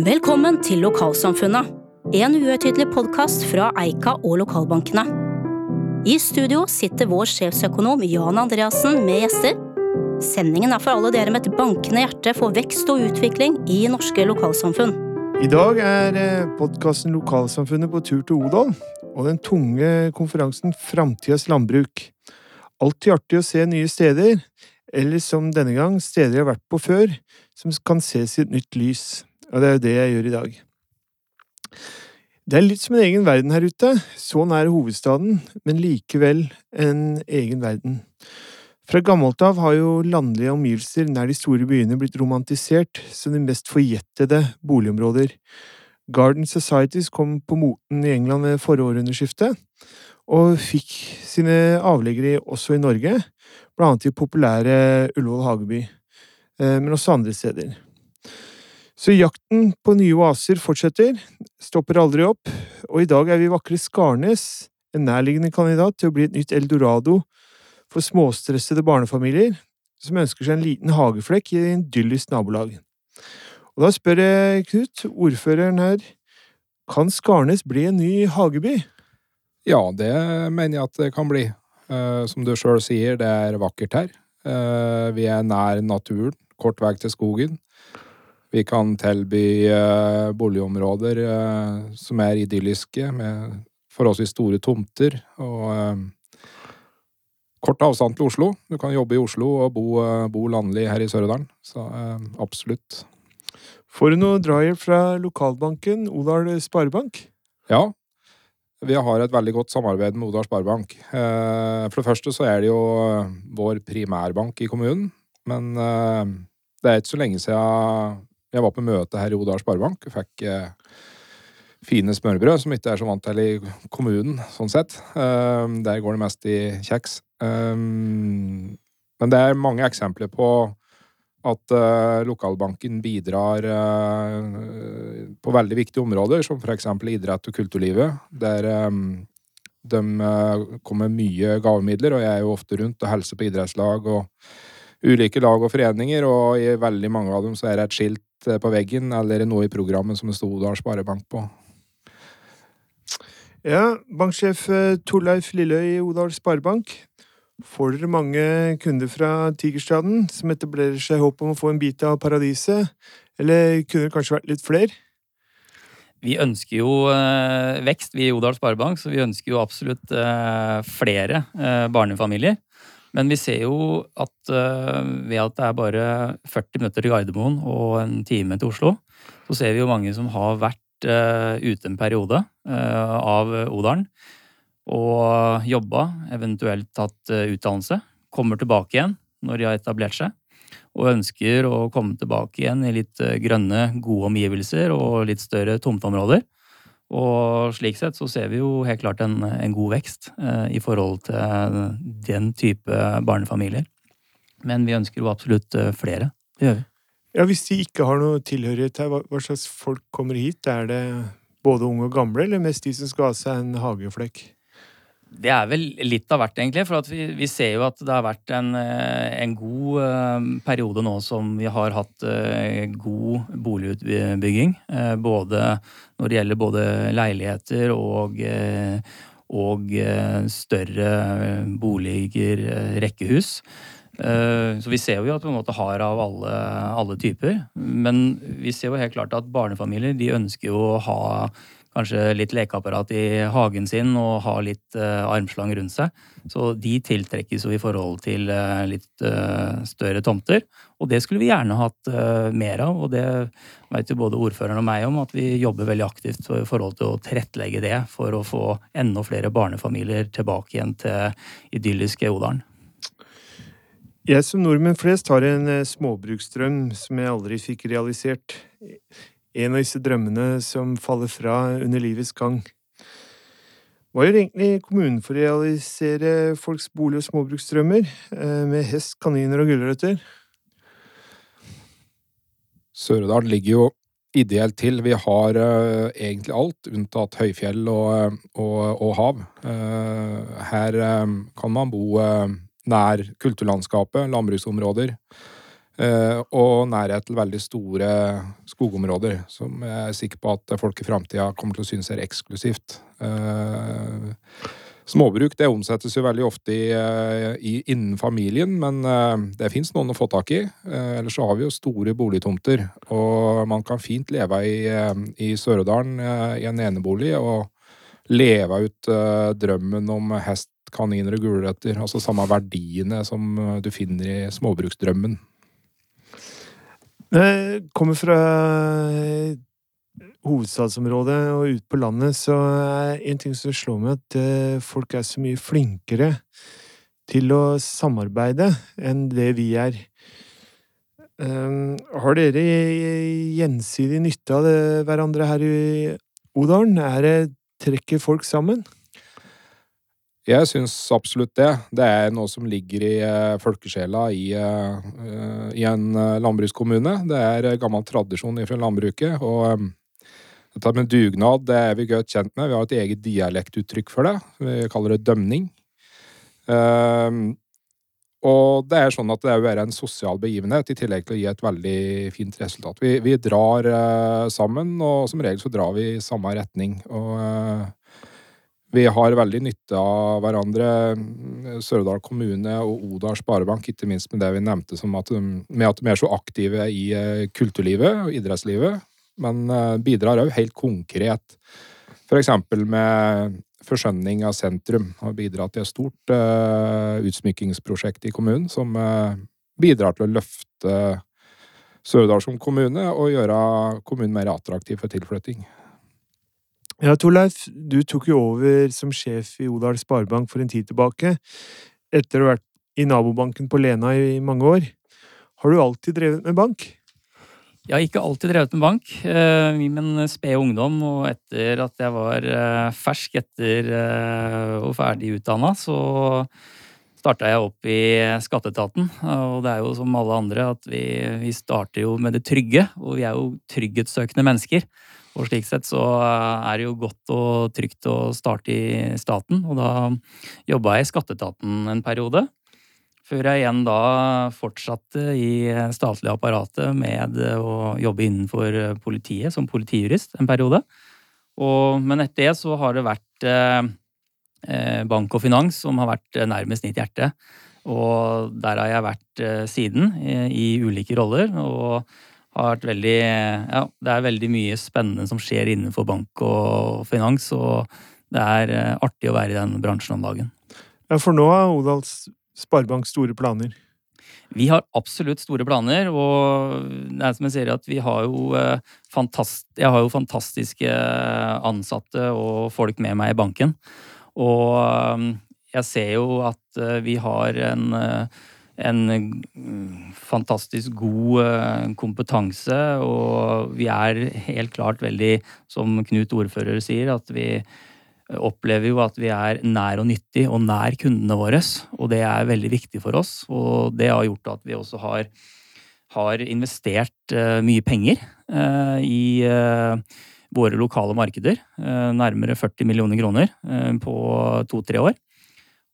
Velkommen til Lokalsamfunnet, en uhøytidelig podkast fra Eika og lokalbankene. I studio sitter vår sjefsøkonom Jan Andreassen med gjester. Sendingen er for alle dere med et bankende hjerte for vekst og utvikling i norske lokalsamfunn. I dag er podkasten Lokalsamfunnet på tur til Odal, og den tunge konferansen Framtidas landbruk. Alltid artig å se nye steder, eller som denne gang, steder jeg har vært på før, som kan ses i et nytt lys. Og det er jo det jeg gjør i dag. Det er litt som en egen verden her ute. Så nær hovedstaden, men likevel en egen verden. Fra gammelt av har jo landlige omgivelser nær de store byene blitt romantisert som de mest forjettede boligområder. Garden Societies kom på moten i England ved forrige århundreskifte, og fikk sine avleggere også i Norge, blant annet i populære Ullevål Hageby, men også andre steder. Så jakten på nye oaser fortsetter, stopper aldri opp, og i dag er vi vakre Skarnes, en nærliggende kandidat til å bli et nytt eldorado for småstressede barnefamilier som ønsker seg en liten hageflekk i en idyllisk nabolag. Og da spør jeg Knut, ordføreren her, kan Skarnes bli en ny hageby? Ja, det mener jeg at det kan bli. Som du sjøl sier, det er vakkert her. Vi er nær naturen, kort vei til skogen. Vi kan tilby boligområder som er idylliske, med forholdsvis store tomter. og kort avstand til Oslo. Du kan jobbe i Oslo og bo, bo landlig her i Sør-Odalen. Så eh, absolutt. Får du noe drahjelp fra lokalbanken Odal Sparebank? Ja. Vi har et veldig godt samarbeid med Odal Sparebank. Eh, for det første så er det jo vår primærbank i kommunen. Men eh, det er ikke så lenge siden jeg var på møte her i Odal Sparebank. og fikk fine smørbrød, som ikke er så vant til i kommunen, sånn sett. Der går det mest i kjeks. Um, men det er mange eksempler på at lokalbanken bidrar på veldig viktige områder, som f.eks. idrett og kulturlivet, der de kommer mye gavemidler, og jeg er jo ofte rundt og hilser på idrettslag og ulike lag og foreninger, og i veldig mange av dem så er det et skilt på veggen eller noe i programmet som det sto Odal Sparebank på. Ja, banksjef Torleif Lilløy i Odal Sparebank. Får dere mange kunder fra Tigerstaden som etablerer seg i håp om å få en bit av paradiset, eller kunne det kanskje vært litt flere? Vi ønsker jo eh, vekst, vi i Odal Sparebank, så vi ønsker jo absolutt eh, flere eh, barnefamilier. Men vi ser jo at ved at det er bare 40 minutter til Gardermoen og en time til Oslo, så ser vi jo mange som har vært ute en periode av Odalen og jobba, eventuelt tatt eh, utdannelse. Kommer tilbake igjen når de har etablert seg, og ønsker å komme tilbake igjen i litt eh, grønne, gode omgivelser og litt større tomteområder. Og slik sett så ser vi jo helt klart en, en god vekst eh, i forhold til den type barnefamilier. Men vi ønsker jo absolutt eh, flere. Det gjør vi. Ja, Hvis de ikke har noe tilhørighet her, hva, hva slags folk kommer hit? Er det både unge og gamle, eller mest de som skal ha seg en hageflekk? Det er vel litt av hvert, egentlig. For vi, vi, ser jo at det har vært en, eh, en god uh, periode nå som vi har hatt uh, god boligutbygging. Både når det gjelder både leiligheter og, og større boliger, rekkehus. Så vi ser jo at vi har av alle, alle typer. Men vi ser jo helt klart at barnefamilier de ønsker jo å ha kanskje litt lekeapparat i hagen sin og har litt uh, armslang rundt seg. Så de tiltrekkes jo i forhold til uh, litt uh, større tomter. Og det skulle vi gjerne hatt mer av, og det vet jo både ordføreren og meg om, at vi jobber veldig aktivt i forhold til å tilrettelegge det for å få enda flere barnefamilier tilbake igjen til idylliske Odalen. Jeg som nordmenn flest har en småbruksdrøm som jeg aldri fikk realisert en av disse drømmene som faller fra under livets gang. Hva gjør egentlig kommunen for å realisere folks bolig- og småbruksdrømmer, eh, med hest, kaniner og gulrøtter? Sør-Odal ligger jo ideelt til. Vi har uh, egentlig alt, unntatt høyfjell og, og, og hav. Uh, her um, kan man bo uh, nær kulturlandskapet, landbruksområder. Eh, og nærhet til veldig store skogområder, som jeg er sikker på at folk i framtida kommer til å synes er eksklusivt. Eh, småbruk det omsettes jo veldig ofte i, eh, i, innen familien, men det fins noen å få tak i. Ellers så har vi jo store boligtomter, og man kan fint leve i, i Sør-Odalen i en enebolig og leve ut drømmen om hest, kaniner og gulrøtter. Altså samme verdiene som du finner i småbruksdrømmen. Jeg kommer fra eh, hovedstadsområdet og ut på landet, så er en ting som slår meg, at eh, folk er så mye flinkere til å samarbeide enn det vi er. Har dere gjensidig nytte av hverandre her i Odalen? Er det trekker folk sammen? Jeg syns absolutt det. Det er noe som ligger i uh, folkesjela i, uh, i en uh, landbrukskommune. Det er gammel tradisjon fra landbruket. Og dette med dugnad det er vi godt kjent med. Vi har et eget dialektuttrykk for det. Vi kaller det dømning. Og det er sånn at det er en sosial begivenhet, i tillegg til å gi et veldig fint resultat. Vi, vi drar sammen, og som regel så drar vi i samme retning. Og vi har veldig nytte av hverandre, Sørdal kommune og Odal Sparebank, ikke minst med det vi nevnte at, med at de er så aktive i eh, kulturlivet og idrettslivet, men eh, bidrar òg helt konkret. F.eks. med forskjønning av sentrum. Har bidratt til et stort uh, utsmykkingsprosjekt i kommunen som uh, bidrar til å løfte Sørdal som kommune og gjøre kommunen mer attraktiv for tilflytting. Ja, Torleif, du tok jo over som sjef i Odal Sparebank for en tid tilbake, etter å ha vært i nabobanken på Lena i mange år. Har du alltid drevet med bank? Jeg har ikke alltid drevet med bank, I men spede ungdom. Og etter at jeg var eh, fersk etter eh, og ferdig utdanna, så starta jeg opp i skatteetaten. Og det er jo som alle andre at vi, vi starter jo med det trygge, og vi er jo trygghetssøkende mennesker. Og slik sett så er det jo godt og trygt å starte i staten, og da jobba jeg i skatteetaten en periode. Før jeg igjen da fortsatte i statlige apparatet med å jobbe innenfor politiet som politijurist en periode. Og, men etter det så har det vært eh, bank og finans som har vært nærmest mitt hjerte. Og der har jeg vært eh, siden, i, i ulike roller. og har vært veldig Ja, det er veldig mye spennende som skjer innenfor bank og finans, og det er eh, artig å være i den bransjen om dagen. Ja, For nå har Odals Sparebank store planer? Vi har absolutt store planer, og det er som jeg sier at vi har jo, eh, fantast, jeg har jo fantastiske ansatte og folk med meg i banken. Og eh, jeg ser jo at vi har en en mm, fantastisk god eh, kompetanse, og vi er helt klart veldig, som Knut ordfører sier, at vi opplever jo at vi er nær og nyttig og nær kundene våre. Og det er veldig viktig for oss, og det har gjort at vi også har, har investert eh, mye penger eh, i våre lokale markeder. Nærmere 40 millioner kroner på to-tre år.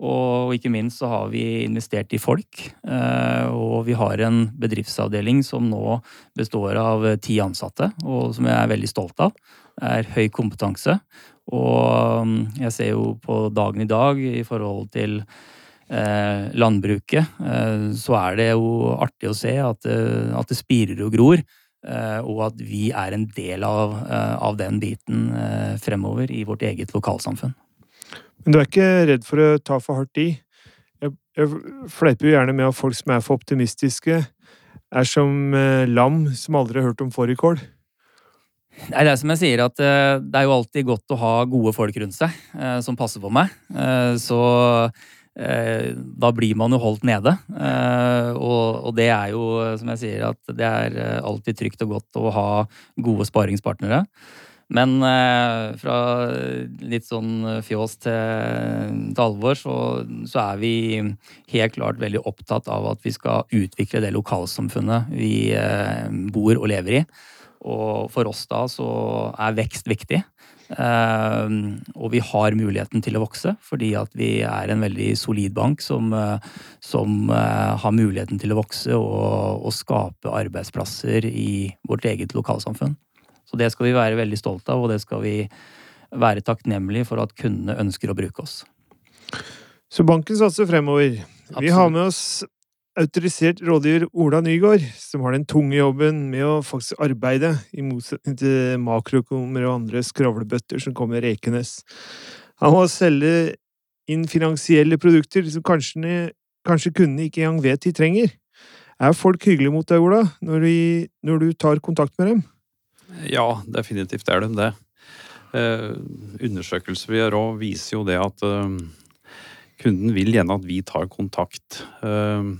Og ikke minst så har vi investert i folk. Eh, og vi har en bedriftsavdeling som nå består av ti ansatte, og som jeg er veldig stolt av. Det er høy kompetanse. Og mm, jeg ser jo på dagen i dag i forhold til eh, landbruket, eh, så er det jo artig å se at, at det spirer og gror. Og at vi er en del av, av den biten fremover i vårt eget lokalsamfunn. Men du er ikke redd for å ta for hardt i? Jeg, jeg fleiper jo gjerne med at folk som er for optimistiske, er som eh, lam som aldri har hørt om fårikål. Det er som jeg sier, at eh, det er jo alltid godt å ha gode folk rundt seg eh, som passer på meg. Eh, så eh, da blir man jo holdt nede. Eh, og, og, det er jo, som jeg sier, at det er alltid trygt og godt å ha gode sparingspartnere. Men eh, fra litt sånn fjås til, til alvor, så, så, er vi helt klart veldig opptatt av at vi skal utvikle det lokalsamfunnet vi eh, bor og lever i. Og for oss da så er vekst viktig. Uh, og vi har muligheten til å vokse, fordi at vi er en veldig solid bank som, uh, som uh, har muligheten til å vokse og, og, skape arbeidsplasser i vårt eget lokalsamfunn. Så det skal vi være veldig stolte av, og det skal vi være takknemlige for at kundene ønsker å bruke oss. Så banken satser fremover. Absolutt. Vi har med oss autorisert rådgiver Ola Nygaard, som har den tunge jobben med å faktisk arbeide, i motsetning til makroøkonomer og andre skravlebøtter som kommer rekenes. Han må selge inn finansielle produkter som kanskje, kanskje kundene ikke engang vet de trenger. Er folk hyggelige mot deg, Ola, når, de, når du tar kontakt med dem? Ja, definitivt er de det. Eh, undersøkelser vi gjør òg, viser jo det at eh, kunden vil gjerne at vi tar kontakt. Eh,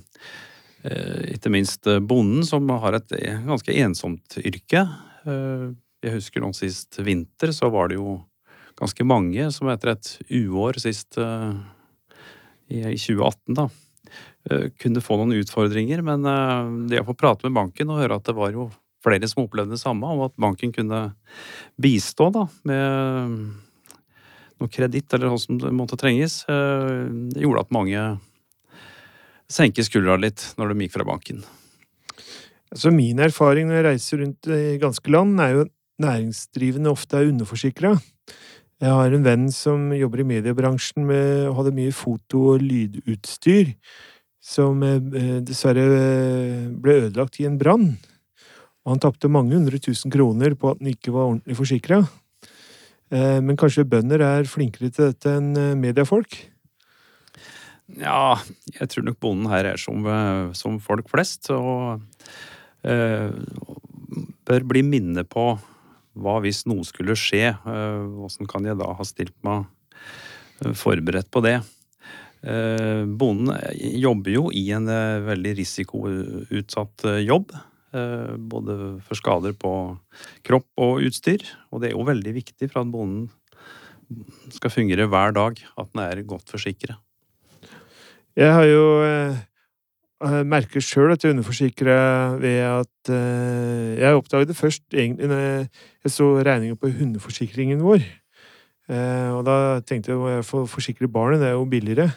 Eh, ikke minst eh, bonden, som har et eh, ganske ensomt yrke. Jeg husker noen sist vinter, så var det jo ganske mange som etter et uår sist i 2018, da, kunne få noen utfordringer. Men det å få prate med banken og høre at det var jo flere som opplevde det samme, og at banken kunne bistå da, med noe kreditt eller hva som måtte trenges, det gjorde at mange senket skuldra litt når de gikk fra banken? Altså min erfaring når jeg reiser rundt i ganske land, er jo at næringsdrivende ofte er underforsikra. Jeg har en venn som jobber i mediebransjen med og hadde mye foto- og lydutstyr, som eh, dessverre eh, ble ødelagt i en brann. Og han tapte mange hundre tusen kroner på at han ikke var ordentlig forsikra. Eh, men kanskje bønder er flinkere til dette enn mediefolk? Ja, jeg tror nok bonden her er som, eh, som folk flest. Og eh, bør bli minnet på hva hvis noe skulle skje. Åssen eh, kan jeg da ha stilt meg eh, forberedt på det? Eh, bonden jobber jo i en eh, veldig risikoutsatt jobb. Både for skader på kropp og utstyr. Og det er jo veldig viktig for at bonden skal fungere hver dag, at den er godt forsikret. Jeg har jo jeg merker sjøl at jeg underforsikrer ved at eh, Jeg oppdaget det først egentlig når jeg så regningen på hundeforsikringen vår. Eh, og da tenkte jeg at å forsikre barnet, det er jo billigere.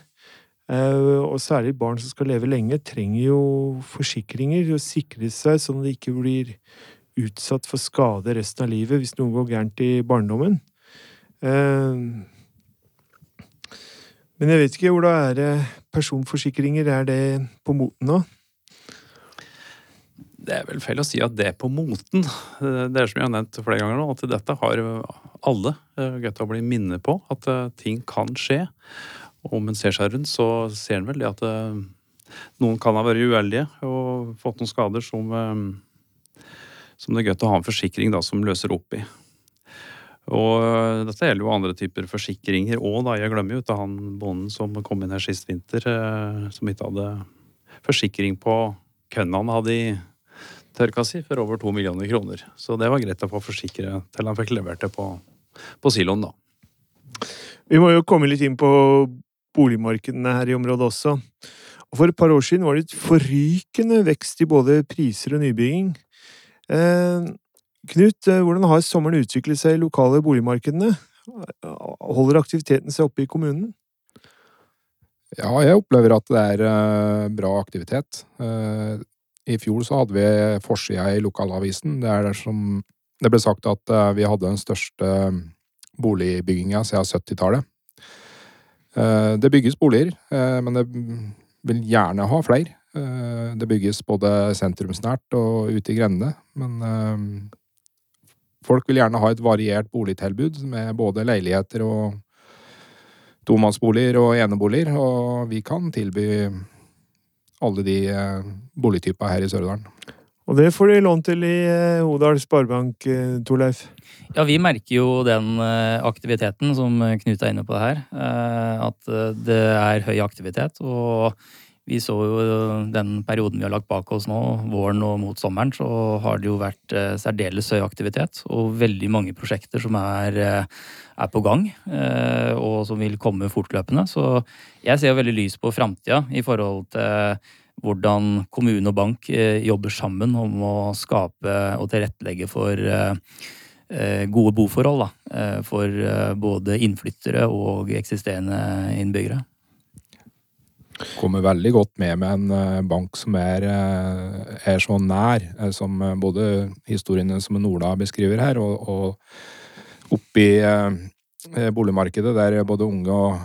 Eh, og særlig barn som skal leve lenge, trenger jo forsikringer å sikre seg sånn at de ikke blir utsatt for skade resten av livet hvis noe går gærent i barndommen. Eh, men jeg vet ikke, Ola, er det personforsikringer? Er det på moten nå? Det er vel feil å si at det er på moten. Det er som jeg har nevnt flere ganger nå, at dette har alle eh, godt å bli minnet på. At eh, ting kan skje. Og om en ser seg rundt, så ser en vel det at eh, noen kan ha vært uheldige og fått noen skader som, som det er godt å ha en forsikring da, som løser opp i. Og eh, dette gjelder jo andre typer forsikringer òg, da. Jeg glemmer jo ikke han bonden som kom inn her sist vinter, eh, som ikke hadde forsikring på kønnen han hadde i tørka si for over to millioner kroner. Så det var greit å få forsikre til han fikk levert det på, på siloen, da. Vi må jo komme litt inn på boligmarkedene her i området også. Og For et par år siden var det et forrykende vekst i både priser og nybygging. Eh, Knut, eh, hvordan har sommeren utviklet seg i lokale boligmarkedene? Holder aktiviteten seg oppe i kommunen? Ja, jeg opplever at det er uh, bra aktivitet. Uh, I fjor så hadde vi forsida i lokalavisen der som det ble sagt at uh, vi hadde den største boligbygginga siden 70-tallet. Det bygges boliger, men det vil gjerne ha flere. Det bygges både sentrumsnært og ute i grendene, men Folk vil gjerne ha et variert boligtilbud med både leiligheter og tomannsboliger og eneboliger, og vi kan tilby alle de boligtypene her i Sør-Odalen. Og det får de lån til i eh, Odal Sparebank, eh, Torleif? Ja, vi merker jo den aktiviteten som Knut er inne på her. At det er høy aktivitet. Og vi så jo den perioden vi har lagt bak oss nå, våren og mot sommeren, så har det jo vært eh, særdeles høy aktivitet. Og veldig mange prosjekter som er, eh, er på gang, eh, og som vil komme fortløpende. Så jeg ser veldig lys på framtida i forhold til hvordan kommune og bank eh, jobber sammen om å skape og tilrettelegge for eh, gode boforhold da, for både innflyttere og eksisterende innbyggere. Kommer veldig godt med med en bank som er, er så nær, som både historiene som Ola beskriver her, og, og oppi boligmarkedet der både unge og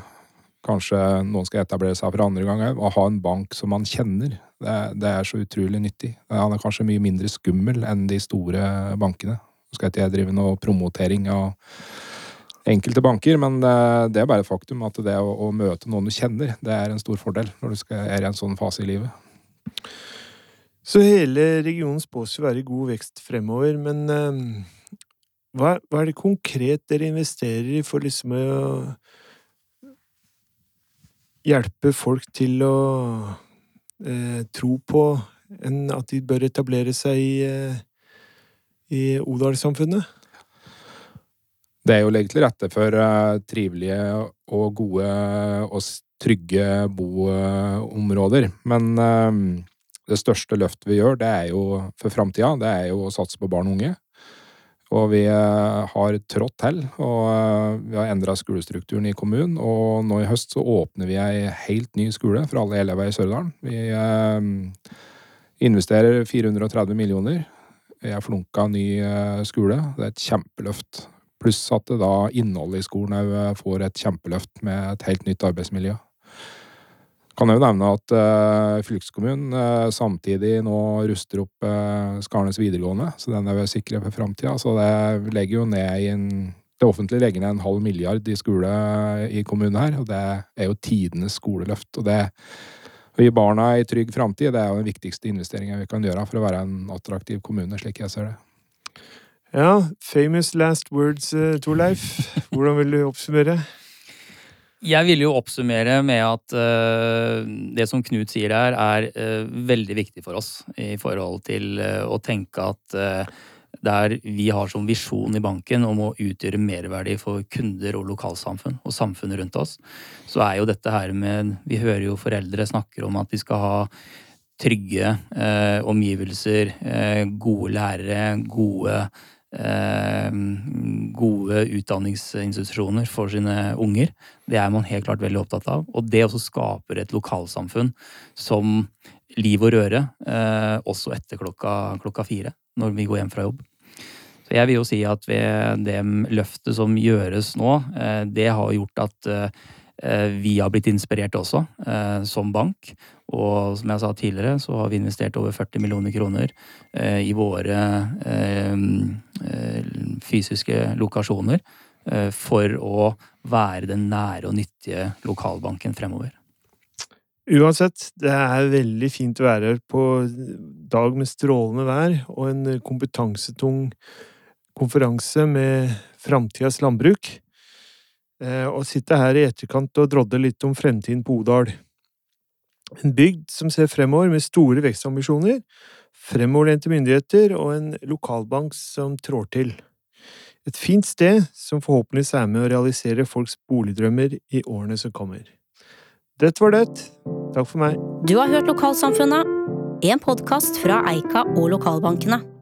kanskje noen skal etablere seg for andre gang òg, å ha en bank som man kjenner, det, det, er så utrolig nyttig. Han er kanskje mye mindre skummel enn de store bankene. Nå skal ikke jeg drive noe promotering av enkelte banker, men det, er bare et faktum at det å, å, møte noen du kjenner, det er en stor fordel når du skal, er i en sånn fase i livet. Så hele regionen spås jo være i god vekst fremover, men um, hva, hva, er det konkret dere investerer i for liksom å hjelpe folk til å eh, tro på en, at de bør etablere seg i, eh, i Odal-samfunnet? Det er jo legge til rette for uh, trivelige og gode og trygge boområder. Men uh, det største løftet vi gjør, det er jo for framtida, det er jo å satse på barn og unge. Og vi eh, har trådt til, og eh, vi har endra skolestrukturen i kommunen. Og nå i høst så åpner vi ei helt ny skole for alle elever i Sørdalen. Vi eh, investerer 430 millioner Jeg flunka ny skole. Det er et kjempeløft. Pluss at det da innholdet i skolen òg får et kjempeløft med et helt nytt arbeidsmiljø. Kan jeg jo nevne at uh, fylkeskommunen uh, samtidig nå ruster opp uh, Skarnes videregående, så den er vi sikre for framtida. Så det legger jo ned i en Det offentlige legger ned en halv milliard i skole i kommunen her, og det er jo tidenes skoleløft. Og det å gi barna ei trygg framtid, det er jo den viktigste investeringen vi kan gjøre for å være en attraktiv kommune, slik jeg ser det. Ja, famous last words, Torleif. Hvordan vil du oppsummere? Jeg vil jo oppsummere med at uh, det som Knut sier her, er uh, veldig viktig for oss i forhold til uh, å tenke at der vi har som visjon i banken om å utgjøre merverdi for kunder og lokalsamfunn og samfunnet rundt oss, så er jo dette her med Vi hører jo foreldre snakker om at de skal ha trygge omgivelser, gode lærere, gode Eh, gode utdanningsinstitusjoner for sine unger. Det er man helt klart veldig opptatt av. Og det også skaper et lokalsamfunn som liv og røre eh, også etter klokka, klokka fire, når vi går hjem fra jobb. Så jeg vil jo si at det løftet som gjøres nå, eh, det har gjort at Eh, vi har blitt inspirert også, eh, som bank. Og som jeg sa tidligere, så har vi investert over 40 millioner kroner eh, i våre fysiske lokasjoner for å være den nære og nyttige lokalbanken fremover. Uansett, det er veldig fint å være her på dag med strålende vær og en kompetansetung konferanse med framtidas landbruk. Eh, og sitte her i etterkant og drodde litt om fremtiden på Odal. En bygd som ser fremover med store vekstambisjoner, fremoverlente myndigheter og en lokalbank som trår til. Et fint sted som forhåpentligvis er med å realisere folks boligdrømmer i årene som kommer. Dette var det. Takk for meg. Du har hørt Lokalsamfunnet, en podkast fra Eika og lokalbankene.